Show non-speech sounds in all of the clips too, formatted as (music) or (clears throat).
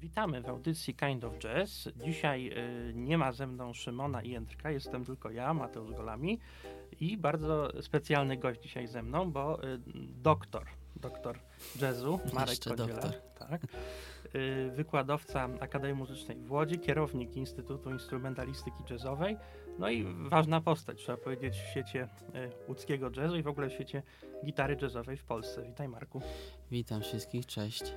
Witamy w audycji Kind of Jazz. Dzisiaj y, nie ma ze mną Szymona i Jędrka, jestem tylko ja, Mateusz Golami i bardzo specjalny gość dzisiaj ze mną, bo y, doktor, doktor jazzu, Marek Jeszcze Kodziela, doktor. Y, wykładowca Akademii Muzycznej w Łodzi, kierownik Instytutu Instrumentalistyki Jazzowej, no i ważna postać, trzeba powiedzieć, w świecie y, łódzkiego jazzu i w ogóle w świecie gitary jazzowej w Polsce. Witaj Marku. Witam wszystkich, cześć.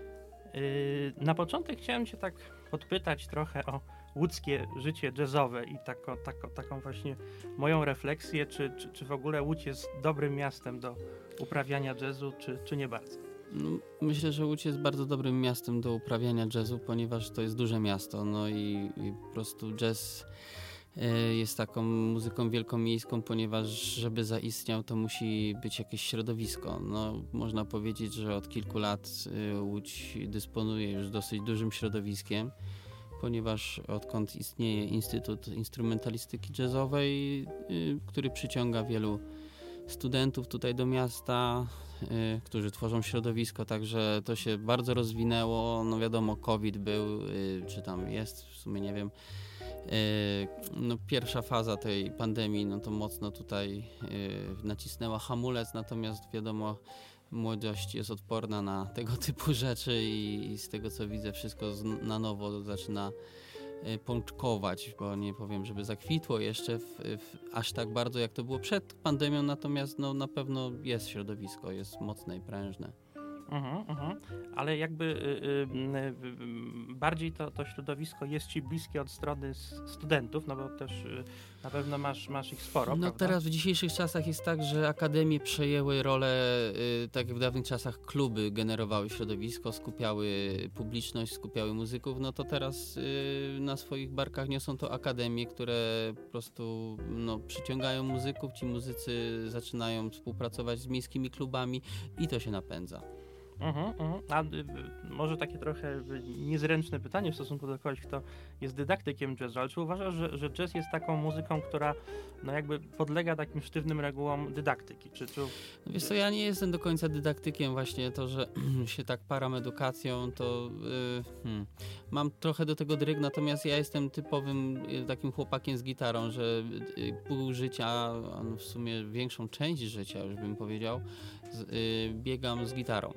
Yy, Na początek chciałem Cię tak podpytać trochę o łódzkie życie jazzowe i tako, tako, taką właśnie moją refleksję, czy, czy, czy w ogóle Łódź jest dobrym miastem do uprawiania jazzu, czy, czy nie bardzo. No, myślę, że Łódź jest bardzo dobrym miastem do uprawiania jazzu, ponieważ to jest duże miasto, no i, i po prostu jazz e, jest taką muzyką wielkomiejską, ponieważ żeby zaistniał, to musi być jakieś środowisko. No, można powiedzieć, że od kilku lat e, Łódź dysponuje już dosyć dużym środowiskiem, ponieważ odkąd istnieje Instytut Instrumentalistyki Jazzowej, e, który przyciąga wielu studentów tutaj do miasta, y, którzy tworzą środowisko, także to się bardzo rozwinęło. No wiadomo, COVID był, y, czy tam jest, w sumie nie wiem. Y, no pierwsza faza tej pandemii, no to mocno tutaj nacisnęła hamulec, natomiast wiadomo, młodość jest odporna na tego (laughs) typu rzeczy i, i z tego co widzę, wszystko na nowo zaczyna pączkować, bo nie powiem, żeby zakwitło jeszcze w, w, aż tak bardzo, jak to było przed pandemią, natomiast no, na pewno jest środowisko, jest mocne i prężne. Mhm, mhm. Ale jakby y, y, y, bardziej to, to środowisko jest Ci bliskie od strony studentów, no bo też y, na pewno masz, masz ich sporo, No prawda? teraz w dzisiejszych czasach jest tak, że akademie przejęły rolę, y, tak jak w dawnych czasach kluby generowały środowisko, skupiały publiczność, skupiały muzyków, no to teraz y, na swoich barkach niosą to akademie, które po prostu no, przyciągają muzyków, ci muzycy zaczynają współpracować z miejskimi klubami i to się napędza. Mhm, mhm. A y, y, może takie trochę y, niezręczne pytanie w stosunku do kogoś, kto jest dydaktykiem jazzu, ale czy uważasz, że, że jazz jest taką muzyką, która no jakby podlega takim sztywnym regułom dydaktyki? Czy, czy... Wiesz co, ja nie jestem do końca dydaktykiem właśnie, to, że (clears throat) się tak param edukacją, to hmm, mam trochę do tego dryg, natomiast ja jestem typowym takim chłopakiem z gitarą, że pół życia, no w sumie większą część życia już bym powiedział, z, biegam z gitarą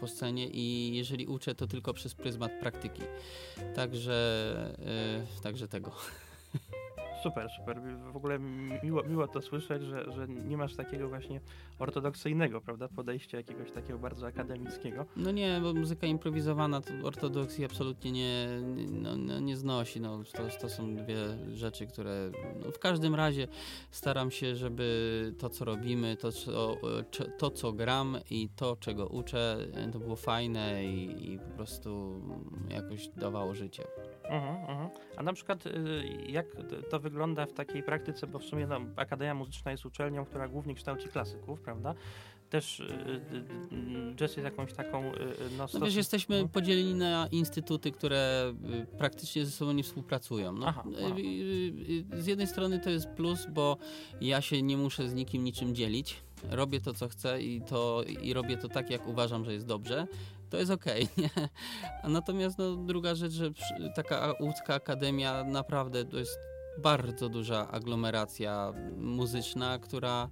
po scenie i jeżeli uczę, to tylko przez pryzmat praktyki. Także, y, także tego. (laughs) Super, super. W ogóle miło, miło to słyszeć, że, że nie masz takiego właśnie ortodoksyjnego, prawda, podejścia jakiegoś takiego bardzo akademickiego. No nie, bo muzyka improwizowana to ortodoksji absolutnie nie, no, no, nie znosi. No, to, to są dwie rzeczy, które no, w każdym razie staram się, żeby to, co robimy, to, co, to, co gram i to, czego uczę, to było fajne i, i po prostu jakoś dawało życie. Mhm, mhm. A na przykład y, jak to wygląda w takiej praktyce, bo w sumie no, Akademia Muzyczna jest uczelnią, która głównie kształci klasyków, prawda? Też y, jazz jest jakąś taką... y, No, No wiesz, jesteśmy no. podzieleni na instytuty, które praktycznie ze sobą nie współpracują. No, Aha, aha. z jednej strony to jest plus, bo ja się nie muszę z nikim niczym dzielić. Robię to, co chcę i, to, i robię to tak, jak uważam, że jest dobrze. To jest okej? (laughs) A natomiast no, druga rzecz, że taka łódzka akademia naprawdę to jest bardzo duża aglomeracja muzyczna, która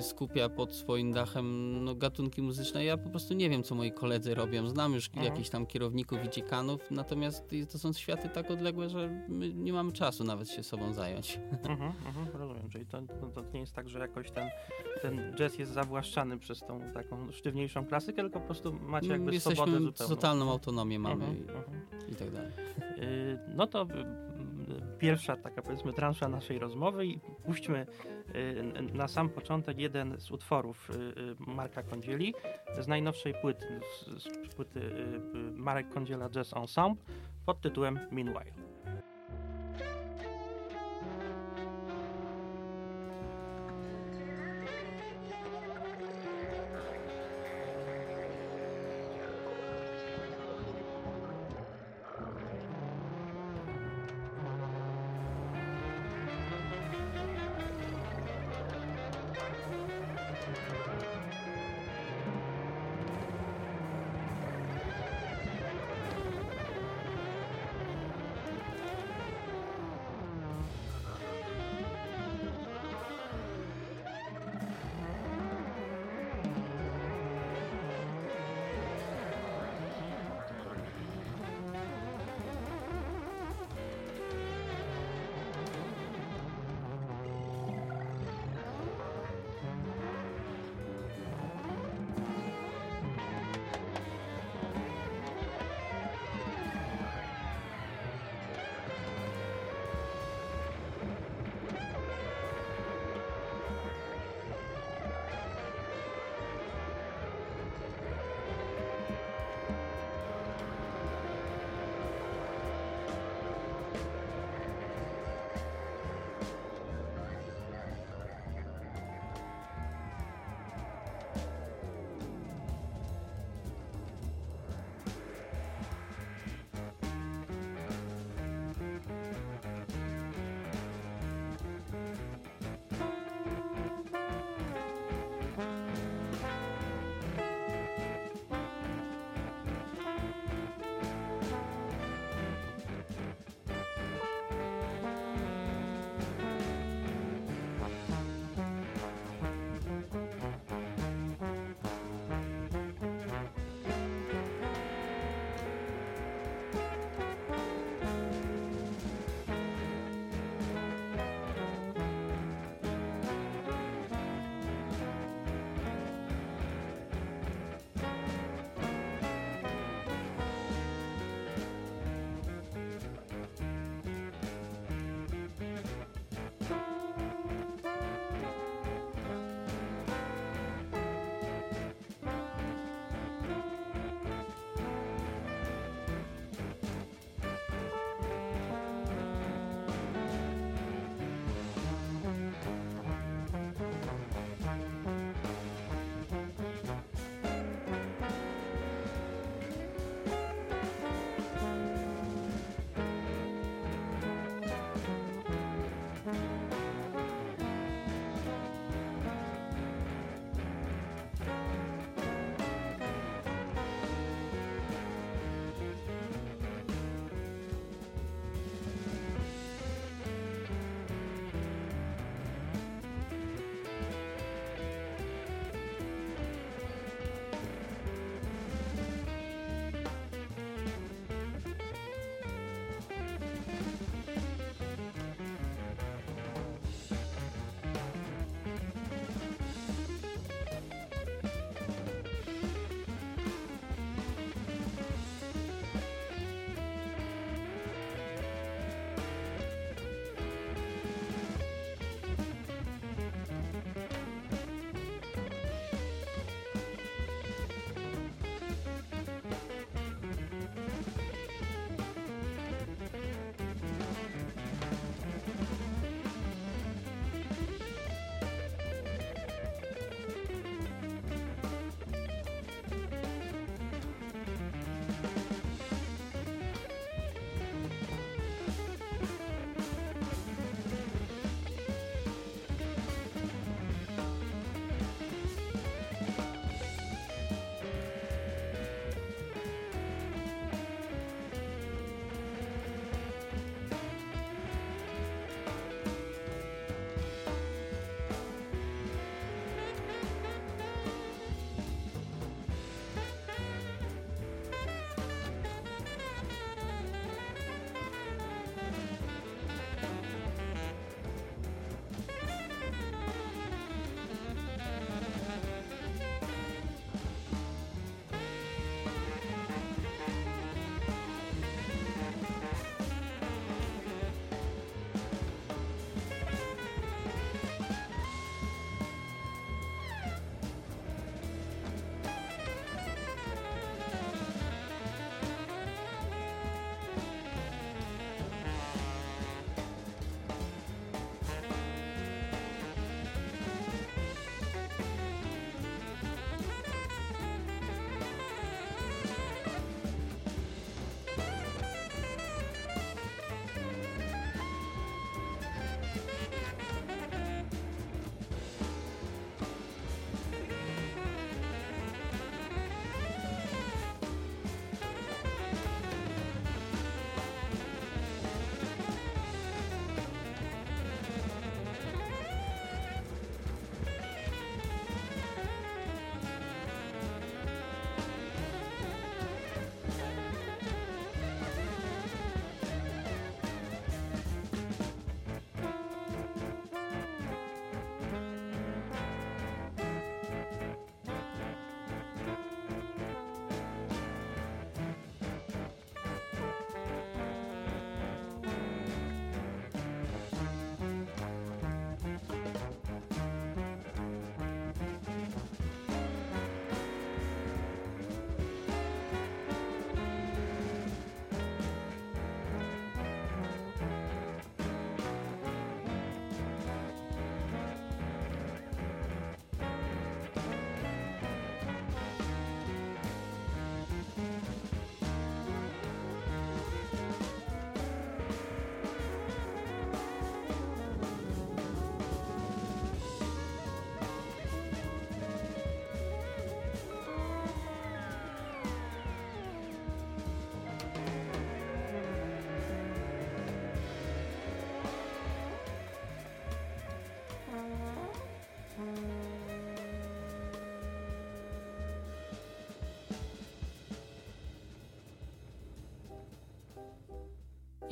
skupia pod swoim dachem no, gatunki muzyczne. Ja po prostu nie wiem, co moi koledzy robią. Znam już Mhm. jakichś tam kierowników i dziekanów, natomiast to są światy tak odległe, że my nie mamy czasu nawet się sobą zająć. Mhm, mhm, rozumiem, czyli to, to, to nie jest tak, że jakoś ten, ten jazz jest zawłaszczany przez tą taką sztywniejszą klasykę, tylko po prostu macie jakby Mm, Jesteśmy swobodę zupełną. totalną autonomię mamy Mhm, i, mhm. i tak dalej. Y, No to y, y, pierwsza taka powiedzmy transza naszej rozmowy i puśćmy y, na sam początek jeden z utworów y, y, Marka Kądzieli z najnowszej płyty, z, płyty Marek Kądziela Jazz Ensemble pod tytułem Meanwhile.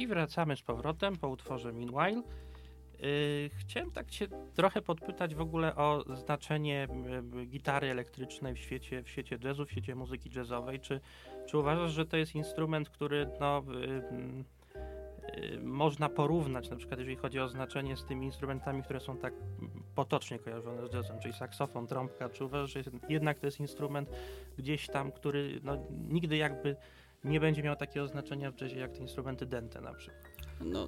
I wracamy z powrotem po utworze Meanwhile. Yy, chciałem tak cię trochę podpytać w ogóle o znaczenie y, gitary elektrycznej w świecie, w świecie jazzu, w świecie muzyki jazzowej. Czy, czy uważasz, że to jest instrument, który no, y, y, można porównać, na przykład jeżeli chodzi o znaczenie z tymi instrumentami, które są tak potocznie kojarzone z jazzem, czyli saksofon, trąbka, czy uważasz, że jednak to jest instrument gdzieś tam, który no, nigdy jakby nie będzie miał takiego znaczenia w jazzie jak te instrumenty dente na przykład? No,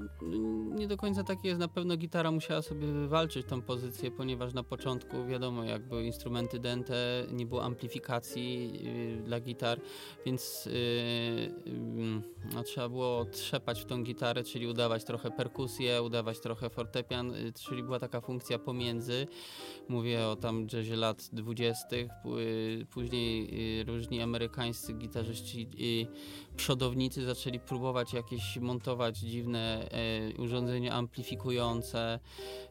nie do końca tak jest. Na pewno gitara musiała sobie wywalczyć tą pozycję, ponieważ na początku, wiadomo, jak były instrumenty dente, nie było amplifikacji yy, dla gitar, więc yy, yy, no, trzeba było trzepać w tą gitarę, czyli udawać trochę perkusję, udawać trochę fortepian, y, czyli była taka funkcja pomiędzy. Mówię o tam jazzie lat dwudziestych, później y, różni amerykańscy gitarzyści przodownicy zaczęli próbować jakieś montować dziwne e, urządzenia amplifikujące.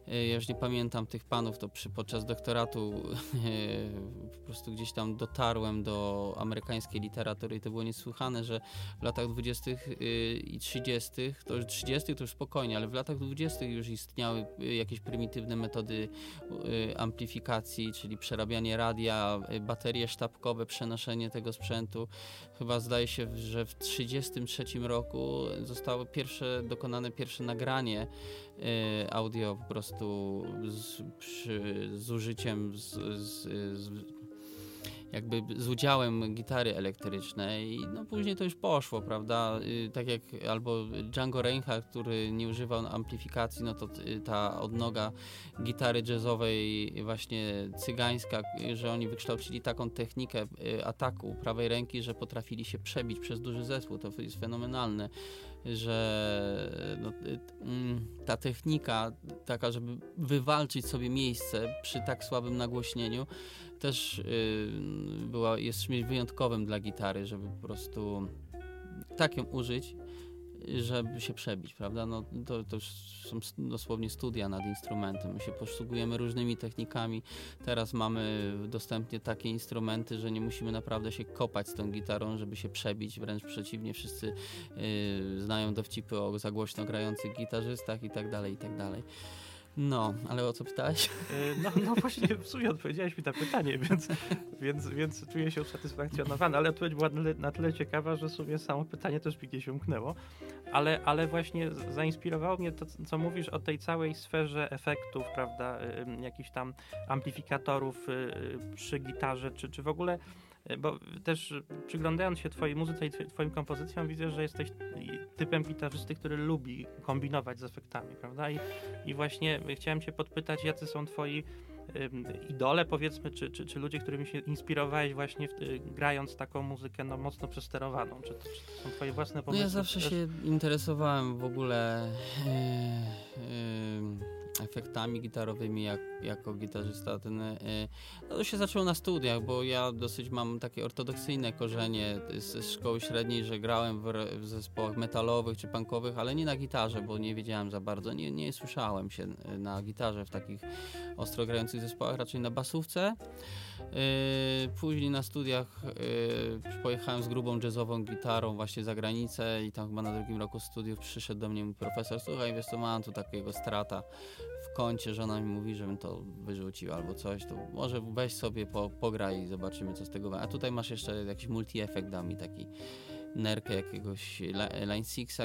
E, ja już nie pamiętam tych panów, to przy, podczas doktoratu (laughs) e, po prostu gdzieś tam dotarłem do amerykańskiej literatury i to było niesłychane, że w latach 20. E, i 30. to już 30. to już spokojnie, ale w latach 20. już istniały jakieś prymitywne metody amplifikacji, czyli przerabianie radia, baterie sztabkowe, przenoszenie tego sprzętu. Chyba zdaje się, że w 1933 roku zostało pierwsze, dokonane pierwsze nagranie y, audio po prostu z, przy, z użyciem z, z, z jakby z udziałem gitary elektrycznej. No później to już poszło, prawda? Y, tak jak albo Django Reinhardt, który nie używał amplifikacji, no to y, ta odnoga gitary jazzowej właśnie cygańska, że oni wykształcili taką technikę y, ataku prawej ręki, że potrafili się przebić przez duży zespół. To jest fenomenalne że no, mm, ta technika taka, żeby wywalczyć sobie miejsce przy tak słabym nagłośnieniu, też y, była, jest czymś wyjątkowym dla gitary, żeby po prostu tak ją użyć, żeby się przebić, prawda? No, to, to są dosłownie studia nad instrumentem. My się posługujemy różnymi technikami. Teraz mamy dostępnie takie instrumenty, że nie musimy naprawdę się kopać z tą gitarą, żeby się przebić. Wręcz przeciwnie, wszyscy yy, znają dowcipy o za głośno grających gitarzystach i tak dalej, i tak dalej. No, ale o co pytałeś? E, no, no właśnie w sumie odpowiedziałeś mi na pytanie, więc, więc, więc czuję się usatysfakcjonowany, ale odpowiedź była na tyle ciekawa, że w sumie samo pytanie też mi gdzieś umknęło. Ale, ale właśnie zainspirowało mnie to, co mówisz o tej całej sferze efektów, prawda, jakichś tam amplifikatorów y, y, przy gitarze, czy, czy w ogóle bo też przyglądając się twojej muzyce i twoim kompozycjom widzę, że jesteś typem gitarzysty, który lubi kombinować z efektami, prawda? I, i właśnie chciałem cię podpytać, jacy są twoi idole, powiedzmy, czy, czy, czy ludzie, którymi się inspirowałeś właśnie w, grając taką muzykę no, mocno przesterowaną? Czy, czy to są twoje własne pomysły? No ja zawsze się interesowałem w ogóle yy, yy efektami gitarowymi jak, jako gitarzysta. Ten, y, no to się zaczęło na studiach, bo ja dosyć mam takie ortodoksyjne korzenie z, szkoły średniej, że grałem w, w, zespołach metalowych czy punkowych, ale nie na gitarze, bo nie wiedziałem za bardzo, nie, nie słyszałem się na gitarze w takich ostro grających zespołach, raczej na basówce. Y, później na studiach y, pojechałem z grubą jazzową gitarą właśnie za granicę i tam chyba na drugim roku studiów przyszedł do mnie profesor, słuchaj, wiesz co, mam tu takiego strata w kącie, żona mi mówi, żebym to wyrzucił albo coś, to może weź sobie, po, pograj i zobaczymy co z tego A tutaj masz jeszcze jakiś multi-efekt, da mi taki nerkę jakiegoś Line Sixa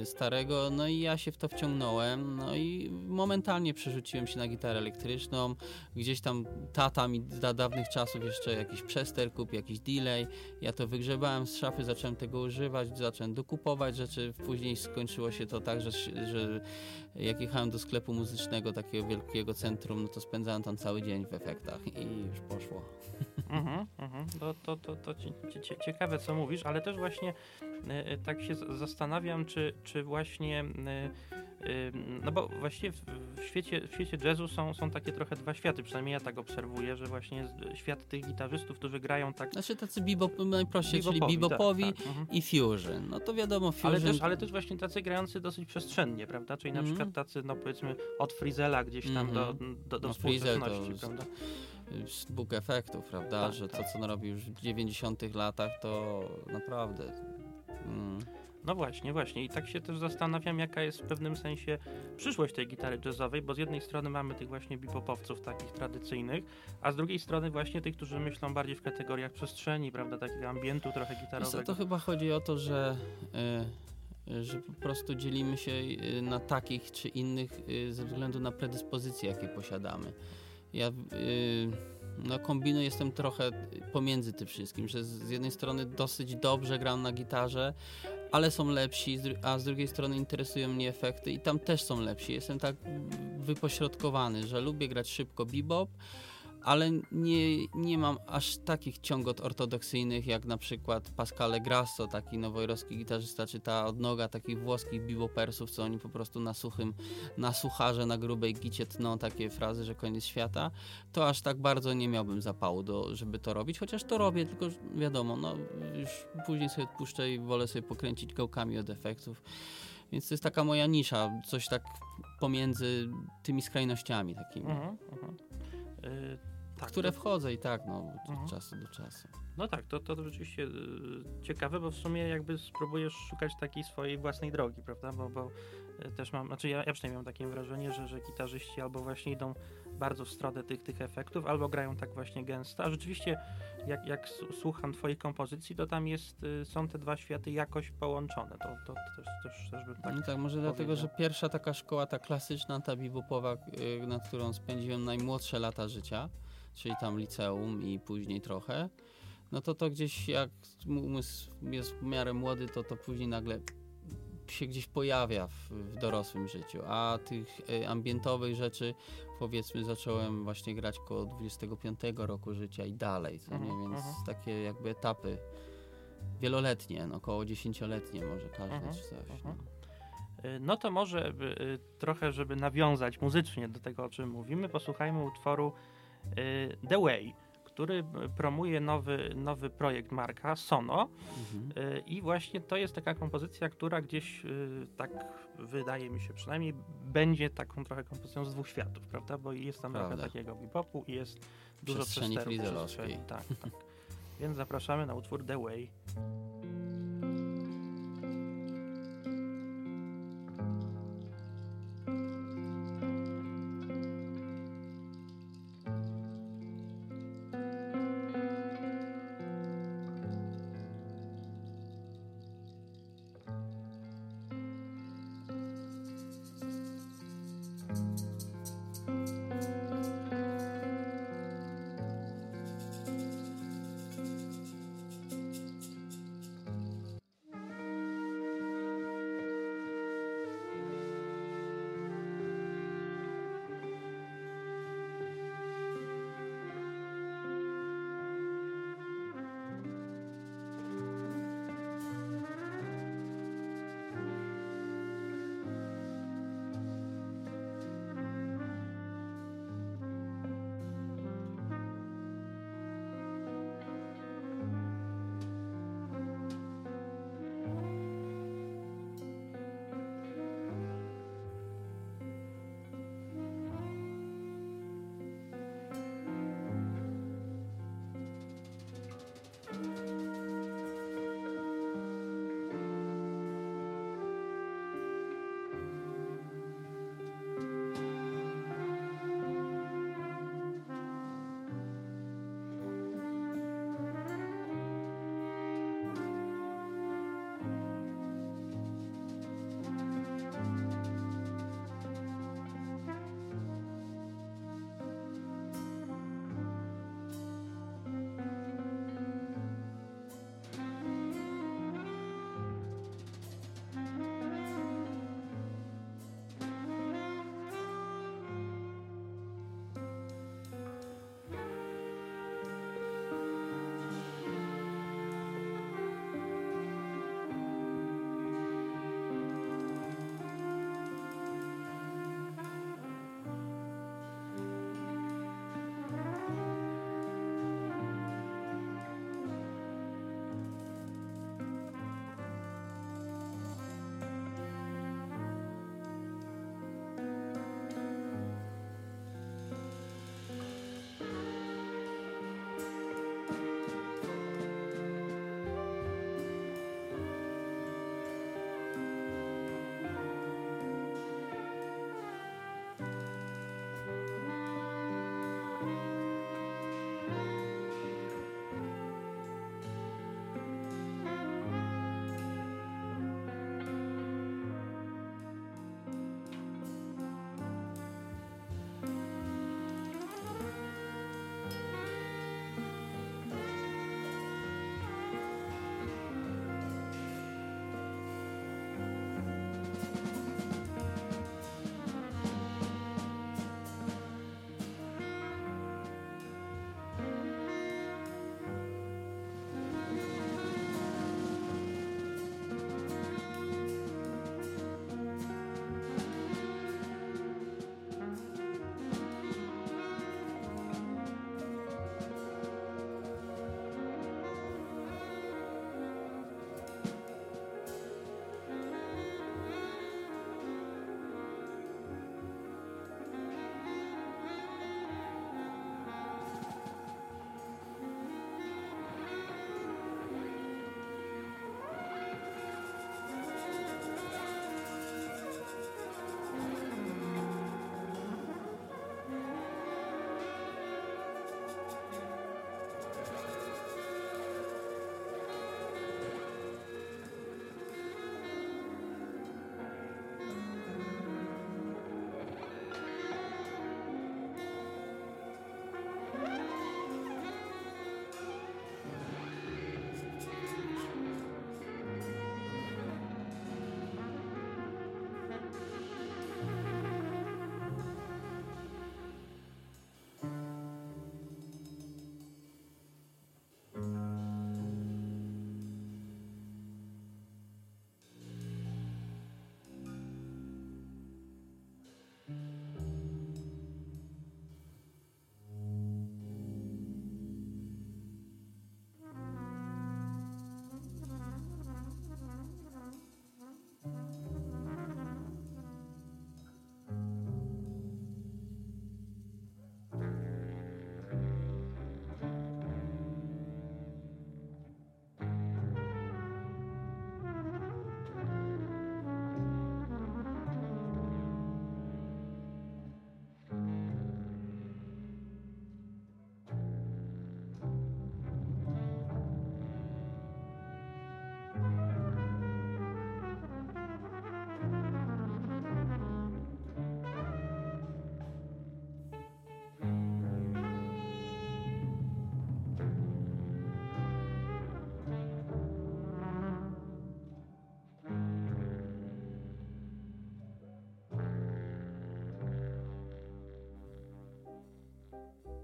y, starego, no i ja się w to wciągnąłem, no i momentalnie przerzuciłem się na gitarę elektryczną, gdzieś tam tata mi za dawnych czasów jeszcze jakiś przester kup, jakiś delay, ja to wygrzebałem z szafy, zacząłem tego używać, zacząłem dokupować rzeczy, później skończyło się to tak, że, że jak jechałem do sklepu muzycznego takiego wielkiego centrum, no to spędzałem tam cały dzień w efektach i już poszło. Mhm, mhm. To, to, to, to ciekawe, co mówisz, ale też właśnie e, e, tak się zastanawiam, czy, czy właśnie e, no bo właściwie w świecie, w świecie jazzu są, są takie trochę dwa światy, przynajmniej ja tak obserwuję, że właśnie świat tych gitarzystów, którzy grają tak... Znaczy tacy bebop, najprościej, czyli bebopowi tak, tak. Mhm. i fusion. No to wiadomo, fusion... Ale też, ale też właśnie tacy grający dosyć przestrzennie, prawda? Czyli na mm. przykład tacy, no powiedzmy, od Frizela gdzieś tam mm -hmm. do, do, do no, współczesności, prawda? Bóg efektów, prawda? Tak, że tak. to, co on robi już w 90 latach, to naprawdę... Mm No właśnie, właśnie. I tak się też zastanawiam, jaka jest w pewnym sensie przyszłość tej gitary jazzowej, bo z jednej strony mamy tych właśnie bebopowców takich tradycyjnych, a z drugiej strony właśnie tych, którzy myślą bardziej w kategoriach przestrzeni, prawda, takiego ambientu trochę gitarowego. To chyba chodzi o to, że, y, że po prostu dzielimy się y, na takich czy innych y, ze względu na predyspozycje, jakie posiadamy. Ja no kombinuję, jestem trochę pomiędzy tym wszystkim, że z jednej strony dosyć dobrze gram na gitarze, ale są lepsi, a z drugiej strony interesują mnie efekty i tam też są lepsi. Jestem tak wypośrodkowany, że lubię grać szybko bebop, ale nie, nie mam aż takich ciągot ortodoksyjnych jak na przykład Pascale Grasso, taki nowojorski gitarzysta, czy ta odnoga takich włoskich bebopersów, co oni po prostu na suchym, na sucharze, na grubej gicie tną takie frazy, że koniec świata, to aż tak bardzo nie miałbym zapału, do, żeby to robić, chociaż to robię, tylko wiadomo, no już później sobie odpuszczę i wolę sobie pokręcić gałkami od efektów. Więc to jest taka moja nisza, coś tak pomiędzy tymi skrajnościami takimi. Uh tak, które to... wchodzę i tak, no, od mhm. czasu do czasu. No tak, to, to rzeczywiście y, ciekawe, bo w sumie jakby spróbujesz szukać takiej swojej własnej drogi, prawda? Bo, bo y, też mam, znaczy ja, ja przynajmniej mam takie wrażenie, że, że gitarzyści albo właśnie idą bardzo w stronę tych, tych efektów, albo grają tak właśnie gęsto, a rzeczywiście jak, jak słucham twoich kompozycji, to tam jest, y, są te dwa światy jakoś połączone, to, to, to też, też, też bym tak No tak, może powiedział. dlatego, że pierwsza taka szkoła, ta klasyczna, ta bebopowa, nad którą spędziłem najmłodsze lata życia, czyli tam liceum i później trochę, no to to gdzieś jak umysł jest w miarę młody, to to później nagle się gdzieś pojawia w, w dorosłym życiu, a tych y, ambientowych rzeczy powiedzmy zacząłem właśnie grać koło 25 roku życia i dalej, co nie? Mhm, Więc uh-huh. takie jakby etapy wieloletnie, no około dziesięcioletnie może każdy uh-huh, czy coś. No. no to może y, trochę, żeby nawiązać muzycznie do tego, o czym mówimy, posłuchajmy utworu Y, The Way, który promuje nowy, nowy projekt Marka, Sono. Mhm. Y, I właśnie to jest taka kompozycja, która gdzieś y, tak wydaje mi się przynajmniej będzie taką trochę kompozycją z dwóch światów, prawda? Bo jest tam trochę takiego bebopu i jest dużo przestrzeni przestrzeni. Tak, tak. (laughs) Więc zapraszamy na utwór The Way.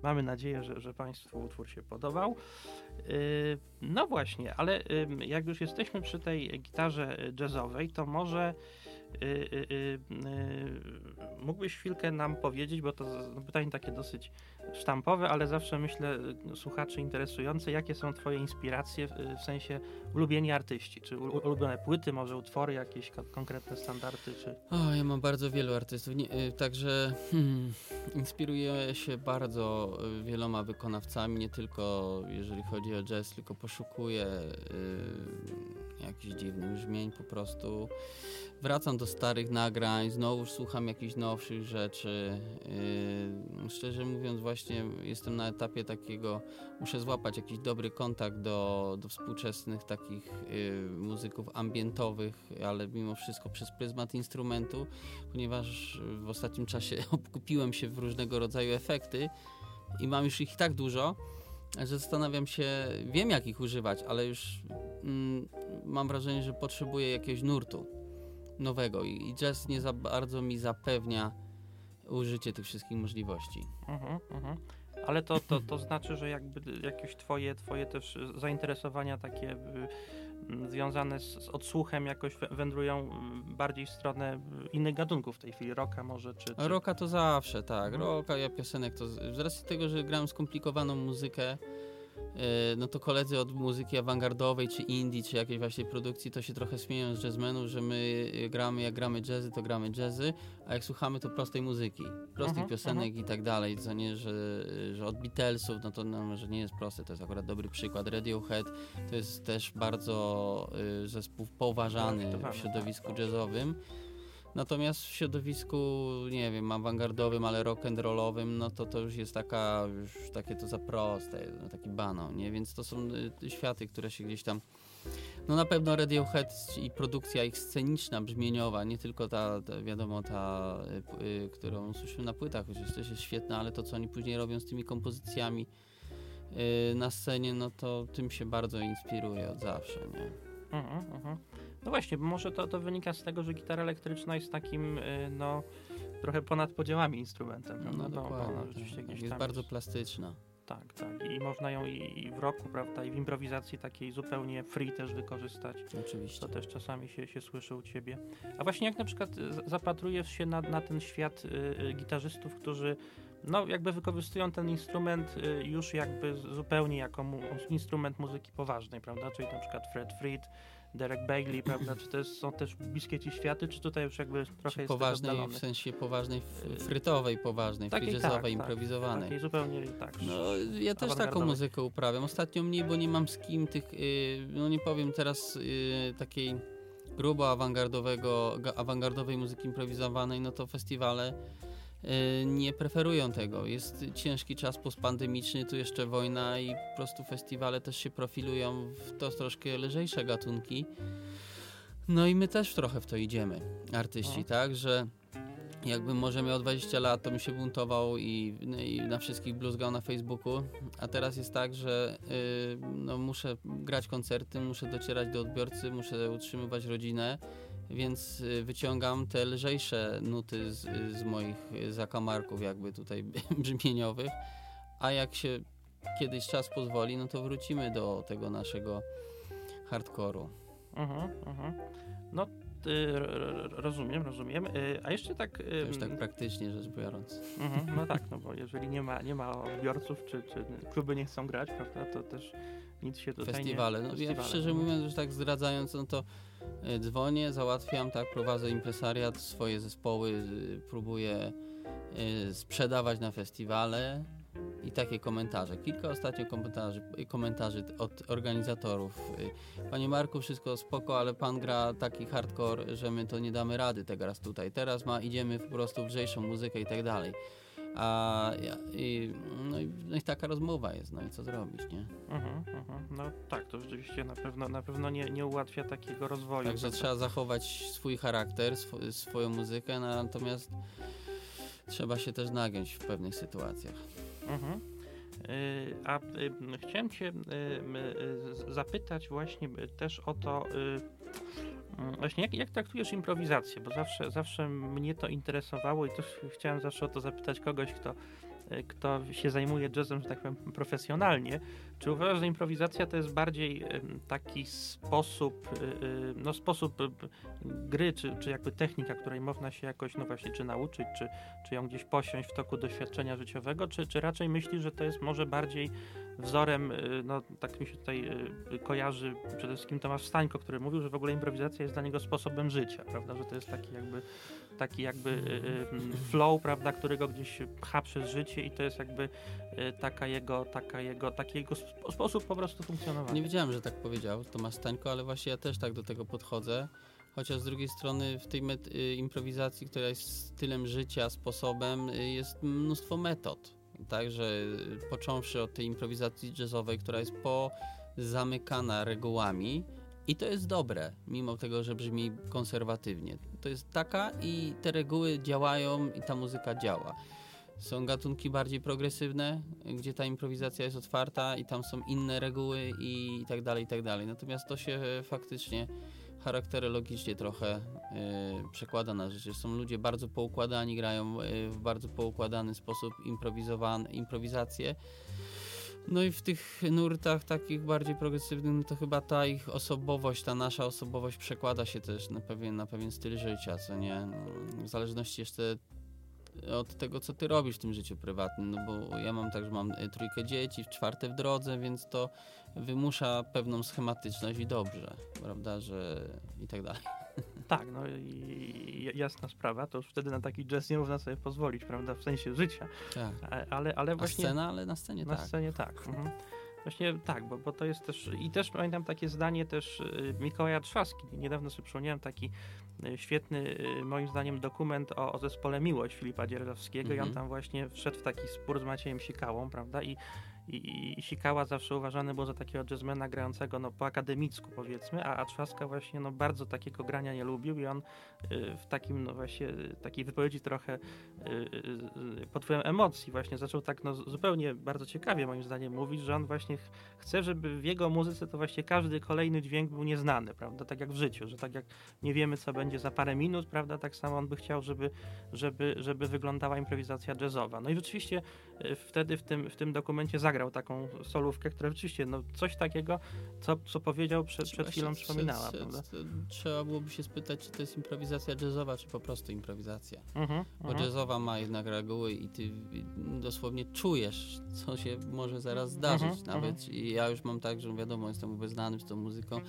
Mamy nadzieję, że, że Państwu utwór się podobał. No właśnie, ale jak już jesteśmy przy tej gitarze jazzowej, to może Y, y, y, mógłbyś chwilkę nam powiedzieć, bo to no, pytanie takie dosyć sztampowe, ale zawsze myślę słuchaczy interesujące, jakie są twoje inspiracje w, sensie ulubieni artyści, czy ulubione płyty, może utwory, jakieś konkretne standardy, czy... O, ja mam bardzo wielu artystów, Nie, także hmm, inspiruję się bardzo wieloma wykonawcami, nie tylko jeżeli chodzi o jazz, tylko poszukuję y, jakichś dziwnych brzmień po prostu wracam do starych nagrań, znowu słucham jakichś nowszych rzeczy. Yy, szczerze mówiąc, właśnie jestem na etapie takiego, muszę złapać jakiś dobry kontakt do, do współczesnych takich yy, muzyków ambientowych, ale mimo wszystko przez pryzmat instrumentu, ponieważ w ostatnim czasie (laughs) obkupiłem się w różnego rodzaju efekty i mam już ich tak dużo, że zastanawiam się, wiem jak ich używać, ale już mm, mam wrażenie, że potrzebuję jakiegoś nurtu nowego i jazz nie za bardzo mi zapewnia użycie tych wszystkich możliwości. Mhm, mhm. Ale to, to, to znaczy, że jakby jakieś twoje, twoje też zainteresowania takie y, związane z, z, odsłuchem jakoś wędrują bardziej w stronę innych gatunków w tej chwili, rocka może, czy... czy... Rocka to zawsze, tak. Mhm. Rocka, ja piosenek to... Z racji tego, że gram skomplikowaną muzykę, no to koledzy od muzyki awangardowej, czy indie, czy jakiejś właśnie produkcji, to się trochę śmieją z jazzmenów, że my gramy, jak gramy jazzy, to gramy jazzy, a jak słuchamy, to prostej muzyki, prostych uh -huh, piosenek uh -huh. i tak dalej, co nie, że, że od Beatlesów, no to no, może nie jest proste, to jest akurat dobry przykład. Radiohead to jest też bardzo y, zespół poważany w środowisku jazzowym. Natomiast w środowisku, nie wiem, awangardowym, ale rock'n'rollowym, no to to już jest taka, już takie to za proste, no taki banał, nie? Więc to są y, światy, które się gdzieś tam... No na pewno Radiohead i produkcja ich sceniczna, brzmieniowa, nie tylko ta, ta wiadomo, ta, y, y, którą słyszymy na płytach, chociaż też jest świetna, ale to, co oni później robią z tymi kompozycjami y, na scenie, no to tym się bardzo inspiruje od zawsze, nie? Mhm, mhm. No właśnie, może to, to wynika z tego, że gitara elektryczna jest takim, y, no, trochę ponad podziałami instrumentem. No, no dokładnie. Bo rzeczywiście tak. gdzieś jest bardzo jest... plastyczna. Tak, tak. I można ją i, w roku, prawda, i w improwizacji takiej zupełnie free też wykorzystać. Oczywiście. To też czasami się, się słyszy u ciebie. A właśnie jak na przykład zapatrujesz się na, na ten świat y, y, gitarzystów, którzy no jakby wykorzystują ten instrument y, już jakby zupełnie jako mu, instrument muzyki poważnej, prawda? Czyli na przykład Fred Fried, Derek Bailey, prawda? Czy to jest, są też bliskie ci światy, czy tutaj już jakby trochę czy jest poważnej, w sensie poważnej, frytowej, poważnej, takiej, jazzowej, tak, improwizowanej. Takiej zupełnie tak. No, ja też taką muzykę uprawiam. Ostatnio mniej, bo nie mam z kim tych, yy, no nie powiem teraz yy, takiej grubo awangardowego, awangardowej muzyki improwizowanej, no to festiwale nie preferują tego. Jest ciężki czas postpandemiczny, tu jeszcze wojna i po prostu festiwale też się profilują w to troszkę lżejsze gatunki. No i my też trochę w to idziemy, artyści, no. tak, że jakbym może miał 20 lat, to bym się buntował i, no i na wszystkich bluzgał na Facebooku, a teraz jest tak, że yy, no muszę grać koncerty, muszę docierać do odbiorcy, muszę utrzymywać rodzinę, więc y, wyciągam te lżejsze nuty z, z moich zakamarków jakby tutaj (laughs) brzmieniowych, a jak się kiedyś czas pozwoli, no to wrócimy do tego naszego hardkoru. Mhm, mhm. No y, rozumiem, rozumiem. Y, a jeszcze tak... To już tak praktycznie rzecz biorąc. Mhm, no (laughs) tak, no bo jeżeli nie ma, nie ma odbiorców, czy, czy kluby nie chcą grać, prawda, to też nic się tutaj Festiwale. nie... No, Festiwale. Ja szczerze mówiąc, już tak zdradzając, no to dzwonię, załatwiam, tak, prowadzę impresariat, swoje zespoły próbuję e, sprzedawać na festiwale i takie komentarze. Kilka ostatnio komentarzy, komentarzy od organizatorów. E, Panie Marku, wszystko spoko, ale pan gra taki hardcore, że my to nie damy rady teraz tutaj. Teraz ma, idziemy po prostu w lżejszą muzykę i tak dalej. A, i, no, i, no i taka rozmowa jest, no i co zrobić, nie? Uh-huh, uh-huh. No tak, to rzeczywiście na pewno, na pewno nie, nie ułatwia takiego rozwoju. Także trzeba zachować swój charakter, sw- swoją muzykę, no, natomiast trzeba się też nagiąć w pewnych sytuacjach. Uh-huh. A y, chciałem Cię y, zapytać właśnie też o to, y, właśnie jak, jak traktujesz improwizację? Bo zawsze, zawsze mnie to interesowało i też chciałem zawsze o to zapytać kogoś, kto kto się zajmuje jazzem, że tak powiem, profesjonalnie, czy uważasz, że improwizacja to jest bardziej taki sposób, no sposób gry, czy, czy jakby technika, której można się jakoś, no właśnie, czy nauczyć, czy, czy ją gdzieś posiąść w toku doświadczenia życiowego, czy, czy raczej myślisz, że to jest może bardziej wzorem, no tak mi się tutaj kojarzy przede wszystkim Tomasz Stańko, który mówił, że w ogóle improwizacja jest dla niego sposobem życia, prawda, że to jest taki jakby taki jakby y, flow, prawda, którego gdzieś pcha przez życie i to jest jakby taka jego, taka jego, taki jego sposób po prostu funkcjonowania. Nie wiedziałem, że tak powiedział Tomasz Stańko, ale właśnie ja też tak do tego podchodzę. Chociaż z drugiej strony w tej improwizacji, która jest stylem życia, sposobem, jest mnóstwo metod Także począwszy od tej improwizacji jazzowej, która jest pozamykana regułami i to jest dobre, mimo tego, że brzmi konserwatywnie. To jest taka i te reguły działają i ta muzyka działa. Są gatunki bardziej progresywne, gdzie ta improwizacja jest otwarta i tam są inne reguły i, tak dalej, i tak dalej. Natomiast to się faktycznie charakterologicznie trochę y, przekłada na rzeczy. Są ludzie bardzo poukładani, grają y, w bardzo poukładany sposób improwizację. No i w tych nurtach takich bardziej progresywnych, no to chyba ta ich osobowość, ta nasza osobowość przekłada się też na pewien, na pewien styl życia, co nie? W zależności jeszcze od tego, co ty robisz w tym życiu prywatnym, no bo ja mam tak, że mam y, trójkę dzieci, czwarte w drodze, więc to wymusza pewną schematyczność i dobrze, prawda, że i tak dalej. Tak, no i jasna sprawa, to już wtedy na taki jazz nie można sobie pozwolić, prawda, w sensie życia. Tak. Ale, ale właśnie... A scena, ale na scenie na tak. Na scenie tak. Mhm. Właśnie tak, bo, bo to jest też, i też pamiętam takie zdanie też y, Mikołaja Trzaski, niedawno sobie przypomniałem taki y, świetny, y, moim zdaniem, dokument o, o zespole Miłość Filipa Dzierżawskiego -hmm. i on mhm. tam właśnie wszedł w taki spór z Maciejem Sikałą, prawda, i i, i Sikała zawsze uważany był za takiego jazzmana grającego no, po akademicku powiedzmy, a, a Trzaska właśnie no, bardzo takiego grania nie lubił i on y, w takim no właśnie takiej wypowiedzi trochę y, y, pod wpływem emocji właśnie zaczął tak no, zupełnie bardzo ciekawie moim zdaniem mówić, że on właśnie ch chce, żeby w jego muzyce to właśnie każdy kolejny dźwięk był nieznany, prawda, tak jak w życiu, że tak jak nie wiemy co będzie za parę minut, prawda, tak samo on by chciał, żeby, żeby, żeby wyglądała improwizacja jazzowa. No i rzeczywiście wtedy w tym, w tym dokumencie zagrał zagrał taką solówkę, która rzeczywiście, no coś takiego, co, co powiedział przed, przed chwilą, przypominała, prawda? Trzeba byłoby się spytać, czy to jest improwizacja jazzowa, czy po prostu improwizacja. Mhm, Bo mhm. jazzowa ma jednak reguły i ty dosłownie czujesz, co się może zaraz zdarzyć. Mhm, Nawet ja już mam tak, że wiadomo, jestem obeznany z tą muzyką,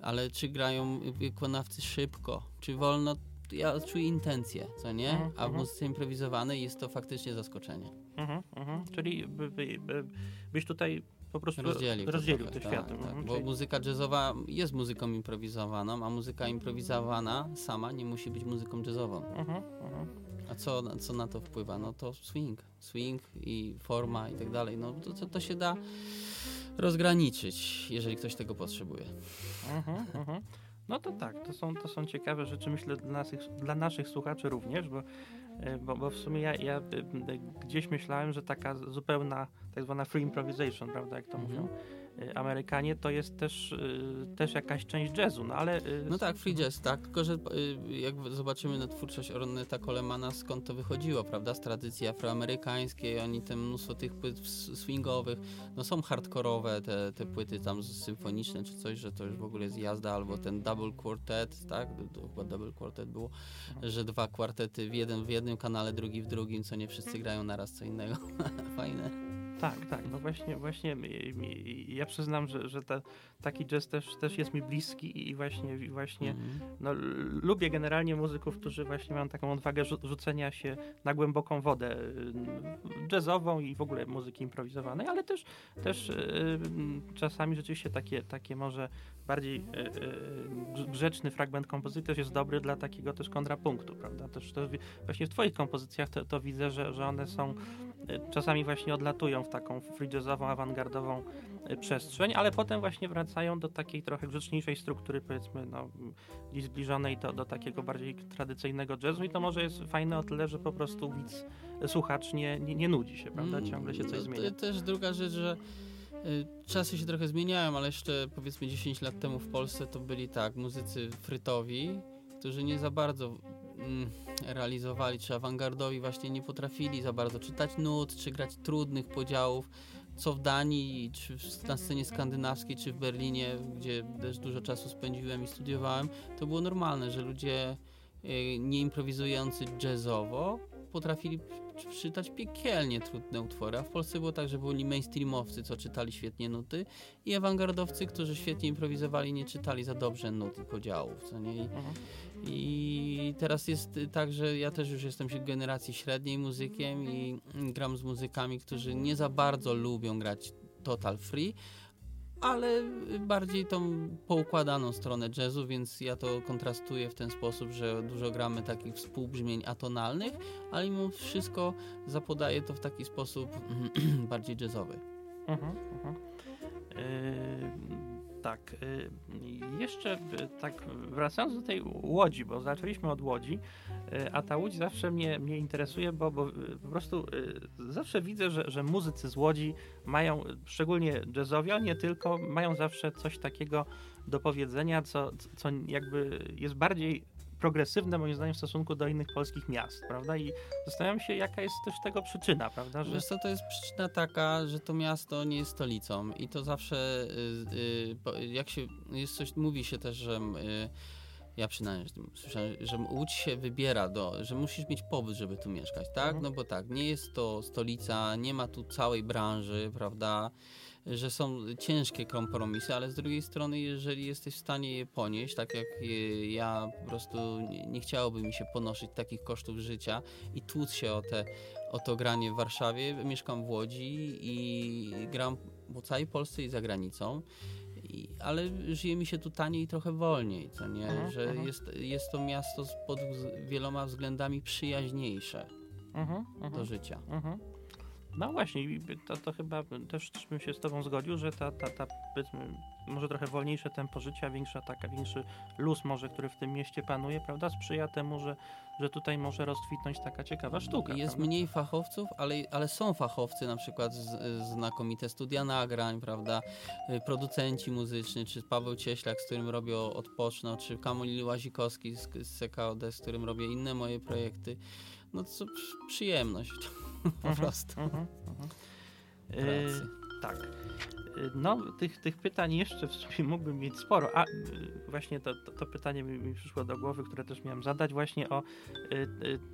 ale czy grają wykonawcy szybko, czy wolno, ja czuję intencję, co nie? A w mhm. muzyce improwizowanej jest to faktycznie zaskoczenie. Mhm, mhm. Czyli by, by, by, byś tutaj po prostu rozdzielił, rozdzielił te światy. Tak, tak, mhm, bo czyli... muzyka jazzowa jest muzyką improwizowaną, a muzyka improwizowana sama nie musi być muzyką jazzową. Mhm, mhm. A co, co na to wpływa? No to swing. Swing i forma i tak dalej. No to, to, to się da rozgraniczyć, jeżeli ktoś tego potrzebuje. Mhm, mhm. No to tak, to są, to są ciekawe rzeczy, myślę, dla naszych, dla naszych słuchaczy również, bo, e, bo, bo w sumie ja, ja e, gdzieś myślałem, że taka zupełna, tak zwana free improvisation, prawda, jak to mm -hmm. mówią, Amerykanie, to jest też, y, też jakaś część jazzu, no ale... Y, no tak, free jazz, tak, tylko że jak zobaczymy na twórczość Orneta Colemana, skąd to wychodziło, prawda, z tradycji afroamerykańskiej, oni tam mnóstwo tych płyt swingowych, no są hardkorowe te, te płyty tam symfoniczne czy coś, że to już w ogóle jest jazda, albo ten double quartet, tak, to chyba double quartet było, mhm. że dwa kwartety w, jeden, w jednym kanale, drugi w drugim, co nie wszyscy grają naraz co innego, (laughs) fajne. Tak, tak, no właśnie, właśnie ja przyznam, że, że ta, taki jazz też, też jest mi bliski i właśnie, właśnie mm -hmm. no, lubię generalnie muzyków, którzy właśnie mają taką odwagę rzucenia się na głęboką wodę y, jazzową i w ogóle muzyki improwizowanej, ale też, też y, czasami rzeczywiście takie, takie może bardziej y, grzeczny fragment kompozycji też jest dobry dla takiego też kontrapunktu, prawda? Też, też właśnie w twoich kompozycjach to, to widzę, że, że one są czasami właśnie odlatują w taką jazzową, awangardową y, przestrzeń, ale potem właśnie wracają do takiej trochę grzeczniejszej struktury, powiedzmy, no, zbliżonej do, do takiego bardziej tradycyjnego jazzu i to może jest fajne o tyle, że po prostu widz, słuchacz nie, nie, nie nudzi się, prawda? Mm, Ciągle się coś zmienia. To też druga rzecz, że y, czasy się trochę zmieniają, ale jeszcze powiedzmy 10 lat temu w Polsce to byli tak, muzycy frytowi, którzy nie za bardzo realizowali, czy awangardowi właśnie nie potrafili za bardzo czytać nut, czy grać trudnych podziałów, co w Danii, czy na scenie skandynawskiej, czy w Berlinie, gdzie też dużo czasu spędziłem i studiowałem, to było normalne, że ludzie y, nie improwizujący jazzowo potrafili czytać piekielnie trudne utwory, a w Polsce było tak, że byli mainstreamowcy, co czytali świetnie nuty i awangardowcy, którzy świetnie improwizowali, nie czytali za dobrze nut i podziałów, co nie? I, mhm. I teraz jest tak, że ja też już jestem generacji średniej muzykiem i gram z muzykami, którzy nie za bardzo lubią grać total free, ale bardziej tą poukładaną stronę jazzu, więc ja to kontrastuję w ten sposób, że dużo gramy takich współbrzmień atonalnych, ale mimo wszystko zapodaję to w taki sposób (clears throat) bardziej jazzowy. Mhm, mhm. Yy tak. Y, jeszcze y, tak wracając do tej łodzi, bo zaczęliśmy od łodzi, y, a ta łódź zawsze mnie, mnie interesuje, bo, bo po prostu zawsze widzę, że, że muzycy z łodzi mają, szczególnie jazzowi, nie tylko, mają zawsze coś takiego do powiedzenia, co, co jakby jest bardziej progresywne moim zdaniem w stosunku do innych polskich miast, prawda? I zastanawiam się, jaka jest też tego przyczyna, prawda? Że... Wiesz co, to jest przyczyna taka, że to miasto nie jest stolicą i to zawsze, yy, yy, jak się, jest coś, mówi się też, że yy, ja przynajmniej słyszałem, że Łódź się wybiera do, że musisz mieć pobyt, żeby tu mieszkać, tak? Mhm. No bo tak, nie jest to stolica, nie ma tu całej branży, prawda? Że są ciężkie kompromisy, ale z drugiej strony, jeżeli jesteś w stanie je ponieść, tak jak ja po prostu nie, nie chciałoby mi się ponosić takich kosztów życia i tłuc się o, te, o to granie w Warszawie, mieszkam w Łodzi i gram po całej Polsce i za granicą. I, ale żyje mi się tu taniej i trochę wolniej, co nie? Uh-huh, że uh-huh. Jest, jest to miasto pod wieloma względami przyjaźniejsze uh-huh, do życia. No właśnie, to, to chyba też bym się z Tobą zgodził, że ta, ta, ta powiedzmy, może trochę wolniejsze tempo życia, większa taka, większy luz może, który w tym mieście panuje, prawda, sprzyja temu, że, że tutaj może rozkwitnąć taka ciekawa sztuka. Jest prawda? mniej fachowców, ale, ale są fachowcy, na przykład z, znamienite studia nagrań, prawda, y, producenci muzyczni, czy Paweł Cieślak, z którym robię Odpoczno, czy Kamil Łazikowski z, z CKOD, z którym robię inne moje projekty. No to przyjemność. (laughs) po mhm, prostu. Mhm, mhm. Y, tak. Y, no, tych, tych pytań jeszcze w sumie mógłbym mieć sporo. A y, właśnie to, to, to pytanie mi, mi, przyszło do głowy, które też miałem zadać, właśnie o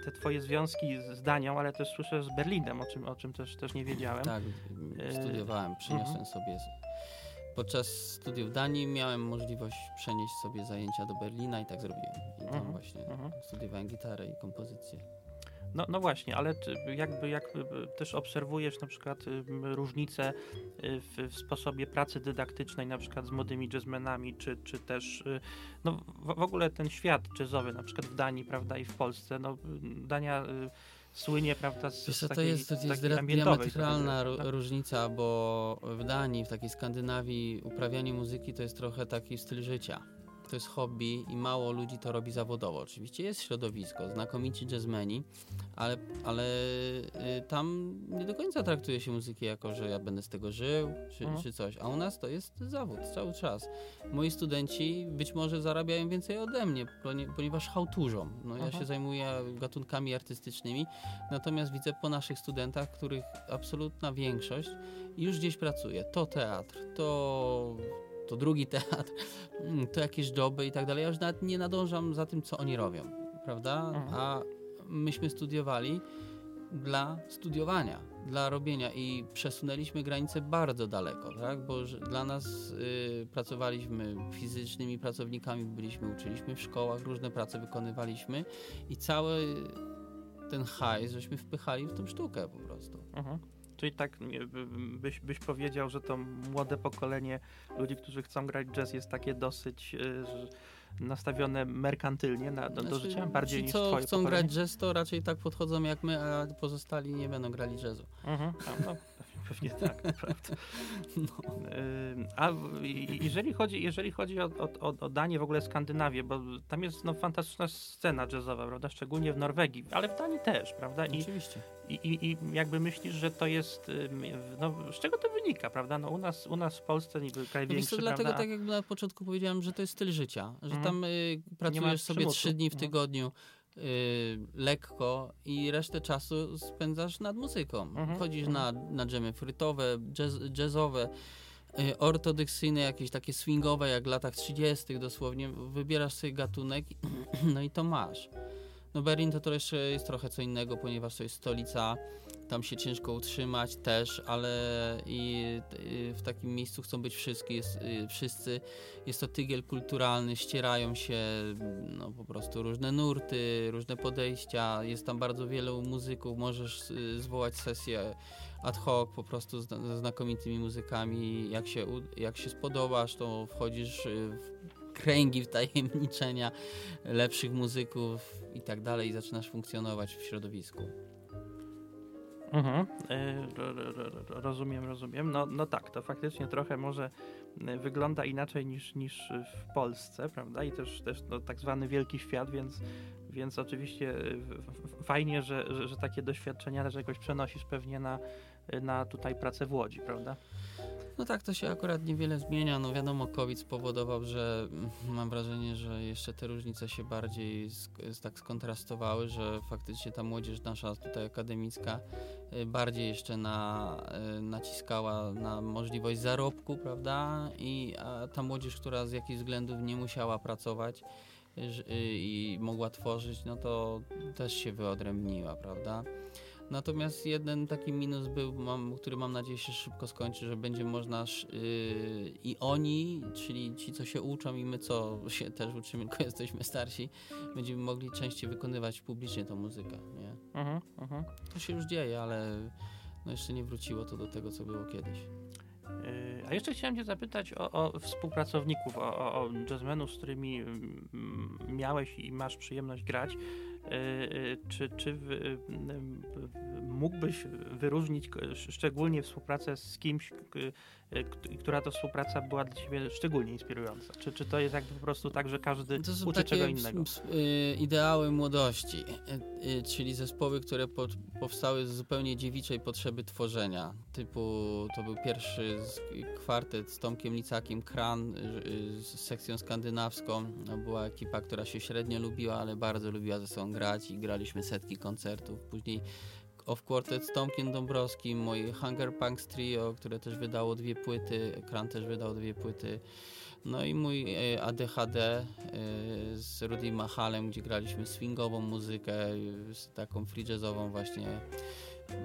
te twoje związki z Danią, ale też słyszę z Berlinem, o czym, o czym też, też nie wiedziałem. Tak, studiowałem, przyniosłem sobie. Podczas studiów w Danii miałem możliwość przenieść sobie zajęcia do Berlina i tak zrobiłem. I tam właśnie studiowałem gitarę i kompozycję. No, no właśnie, ale jakby, jakby też obserwujesz na przykład różnice y, w, w, sposobie pracy dydaktycznej, na przykład z młodymi jazzmenami, czy, czy też y, no, w, w ogóle ten świat jazzowy, na przykład w Danii, prawda, i w Polsce. No, Dania y, słynie, prawda, z, Wiesz, z takiej, to jest, to jest diametralna różnica, bo w Danii, w takiej Skandynawii uprawianie muzyki to jest trochę taki styl życia to jest hobby i mało ludzi to robi zawodowo. Oczywiście jest środowisko, znakomici jazzmeni, ale, ale y, tam nie do końca traktuje się muzyki jako, że ja będę z tego żył, czy, mhm. czy coś. A u nas to jest zawód cały czas. Moi studenci być może zarabiają więcej ode mnie, ponieważ hałturzą. No, ja mhm. się zajmuję gatunkami artystycznymi, natomiast widzę po naszych studentach, których absolutna większość już gdzieś pracuje. To teatr, to to drugi teatr, mm, to jakieś joby i tak dalej. Ja już nawet nie nadążam za tym, co oni robią, prawda? Mhm. A myśmy studiowali dla studiowania, dla robienia i przesunęliśmy granice bardzo daleko, tak? Bo dla nas y, pracowaliśmy fizycznymi pracownikami, byliśmy, uczyliśmy w szkołach, różne prace wykonywaliśmy i cały ten hajs żeśmy wpychali w tą sztukę po prostu. Mhm. Czyli tak byś, byś powiedział, że to młode pokolenie ludzi, którzy chcą grać jazz jest takie dosyć y, nastawione merkantylnie na, do, znaczy, życia, bardziej ci, niż co chcą pokolenie? grać jazz, to raczej tak podchodzą jak my, a pozostali nie będą grali jazzu. Mhm, no, pewnie tak, (laughs) prawda. No. A jeżeli chodzi, jeżeli chodzi o, o, o Danię, w ogóle Skandynawię, bo tam jest no, fantastyczna scena jazzowa, prawda, szczególnie w Norwegii, ale w Danii też, prawda? I, Oczywiście. I, i, I jakby myślisz, że to jest, no, z czego to wynika, prawda? No, u, nas, u nas w Polsce niby kraj no, większy, dlatego, tak jak na początku powiedziałem, że to jest styl życia, że mhm. tam y, pracujesz sobie trzy dni w mhm. tygodniu, lekko i resztę czasu spędzasz nad muzyką. Mhm. Chodzisz na, na dżemy frytowe, jazz, jazzowe, y, ortodoksyjne, jakieś takie swingowe, jak w latach 30. dosłownie. Wybierasz sobie gatunek, (clears throat) no i to masz. No Berlin to, to jeszcze jest trochę co innego, ponieważ to jest stolica, tam się ciężko utrzymać też, ale i, w takim miejscu chcą być wszyscy, jest, y, wszyscy. Jest to tygiel kulturalny, ścierają się no, po prostu różne nurty, różne podejścia, jest tam bardzo wielu muzyków, możesz y, zwołać sesję ad hoc po prostu ze znakomitymi muzykami. Jak się, jak się spodobasz, to wchodzisz w kręgi wtajemniczenia lepszych muzyków i tak dalej i zaczynasz funkcjonować w środowisku. Mhm. E, rozumiem, rozumiem. No, no tak, to faktycznie trochę może wygląda inaczej niż, niż w Polsce, prawda? I też, też no, tak zwany wielki świat, więc, więc oczywiście e, fajnie, że, że, że takie doświadczenia też jakoś przenosisz pewnie na, na tutaj pracę w Łodzi, prawda? No tak, to się akurat niewiele zmienia. No wiadomo, COVID spowodował, że (laughs) mam wrażenie, że jeszcze te różnice się bardziej tak skontrastowały, że faktycznie ta młodzież nasza tutaj akademicka y, bardziej jeszcze na, y, naciskała na możliwość zarobku, prawda? I ta młodzież, która z jakichś względów nie musiała pracować y, i mogła tworzyć, no to też się wyodrębniła, prawda? Natomiast jeden taki minus był, mam, który mam nadzieję się szybko skończy, że będzie można yy, i oni, czyli ci, co się uczą i my, co się też uczymy, (laughs) tylko jesteśmy starsi, będziemy mogli częściej wykonywać publicznie tą muzykę, nie? Uh -huh, uh -huh. To się już dzieje, ale no jeszcze nie wróciło to do tego, co było kiedyś. Yy, a jeszcze chciałem Cię zapytać o, o współpracowników, o, o, jazzmenów, z którymi mm, miałeś i masz przyjemność grać. E, e, czy, czy mógłbyś wyróżnić szczególnie współpracę z kimś, która to współpraca była dla Ciebie szczególnie inspirująca? Czy, czy to jest jakby po prostu tak, że każdy to są uczy czego innego? Y, ideały młodości, y, y, czyli zespoły, które po, powstały z zupełnie dziewiczej potrzeby tworzenia. Typu to był pierwszy kwartet z Tomkiem Licakiem, Kran z sekcją skandynawską. No, była ekipa, która się średnio lubiła, ale bardzo lubiła ze sobą grać i graliśmy setki koncertów. Później of Quartet z Tomkiem Dąbrowskim, moje Hunger Punks Trio, które też wydało dwie płyty, Kran też wydał dwie płyty. No i mój e, ADHD z Rudy Mahalem, gdzie graliśmy swingową muzykę, taką free jazzową właśnie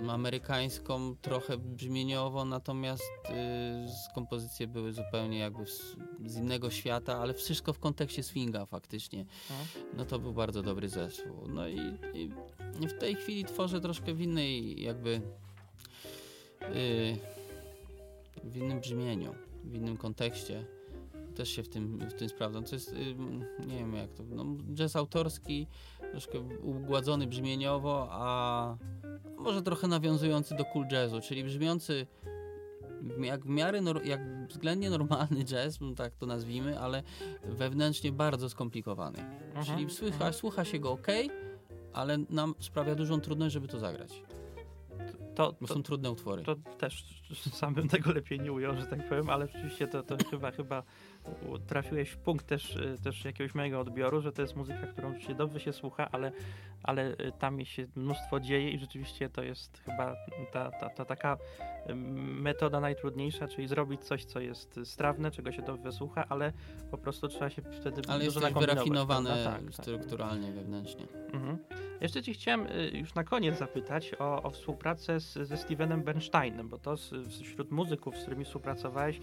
amerykańską, trochę brzmieniowo, natomiast y, kompozycje były zupełnie jakby z, z, innego świata, ale wszystko w kontekście swinga faktycznie. Mhm. No to był bardzo dobry zespół. No i, i w tej chwili tworzę troszkę w innej jakby y, w innym brzmieniu, w innym kontekście. Też się w tym, w tym sprawdzam. To jest, y, nie wiem jak to, no, jazz autorski, troszkę ugładzony brzmieniowo, a może trochę nawiązujący do cool jazzu, czyli brzmiący jak w miarę, jak względnie normalny jazz, no tak to nazwijmy, ale wewnętrznie bardzo skomplikowany. Mhm, czyli słucha, mhm. słucha się go ok, ale nam sprawia dużą trudność, żeby to zagrać. To, to, są trudne utwory. To też sam bym tego lepiej nie ujął, że tak powiem, ale rzeczywiście to, to chyba, chyba trafiłeś w punkt też, y, też jakiegoś mojego odbioru, że to jest muzyka, którą się dobrze się słucha, ale, ale y, tam się mnóstwo dzieje i rzeczywiście to jest chyba ta, ta, ta taka metoda najtrudniejsza, czyli zrobić coś, co jest strawne, czego się dobrze słucha, ale po prostu trzeba się wtedy ale dużo jest wyrafinowane tak, tak, strukturalnie, tak. wewnętrznie. Mhm. Jeszcze ci chciałem y, już na koniec zapytać o, o współpracę z, ze Stevenem Bernsteinem, bo to z, wśród muzyków, z którymi współpracowałeś,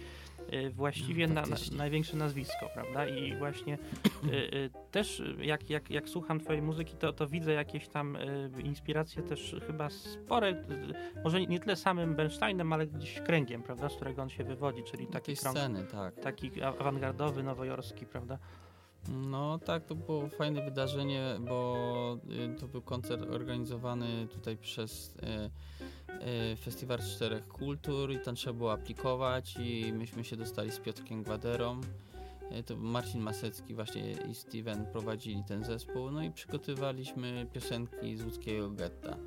właściwie no, na, na, największe nazwisko, prawda? I właśnie y, y, też jak, jak, jak słucham twojej muzyki, to, to widzę jakieś tam y, inspiracje też chyba spore, y, może nie tyle samym Bernsteinem, ale gdzieś kręgiem, prawda? Z którego on się wywodzi, czyli taki krąg, sceny, tak. taki awangardowy, nowojorski, prawda? No tak, to było fajne wydarzenie, bo y, to był koncert organizowany tutaj przez y, y, Festiwal Czterech Kultur i tam trzeba było aplikować i myśmy się dostali z Piotrkiem Gwaderą. To Marcin Masecki właśnie i Steven prowadzili ten zespół, no i przygotowaliśmy piosenki z łódzkiego getta.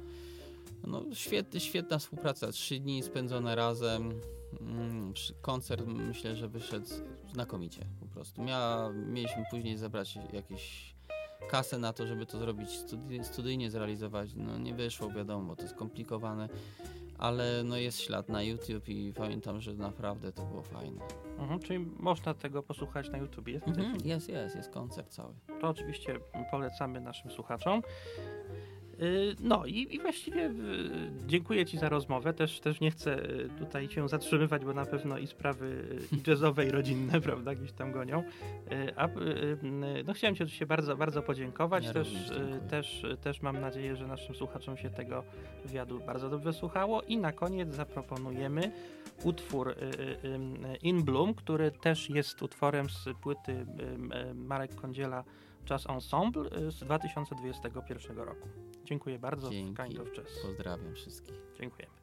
No, świetna, świetna współpraca, trzy dni spędzone razem. Mm, koncert myślę, że wyszedł znakomicie po prostu. Mia, mieliśmy później zebrać jakieś kasę na to, żeby to zrobić studi- studyjnie zrealizować. No nie wyszło, wiadomo, bo to skomplikowane, ale no jest ślad na YouTube i pamiętam, że naprawdę to było fajne. Mhm, czyli można tego posłuchać na YouTube. Jest, Mhm, jest, jest, jest koncert cały. To oczywiście polecamy naszym słuchaczom. Y, No i, i właściwie y, dziękuję Ci za rozmowę. Też, też nie chcę y, tutaj się zatrzymywać, bo na pewno i sprawy i jazzowe, i rodzinne, (laughs) prawda, gdzieś tam gonią. A no, chciałem Ci oczywiście bardzo, bardzo podziękować. Ja też, też, też mam nadzieję, że naszym słuchaczom się tego wywiadu bardzo dobrze słuchało. I na koniec zaproponujemy utwór In Bloom, który też jest utworem z płyty Marek Kądziela Jazz Ensemble y, z 2021 roku. Dziękuję bardzo. Dzięki. Kind of. Pozdrawiam wszystkich. Dziękujemy.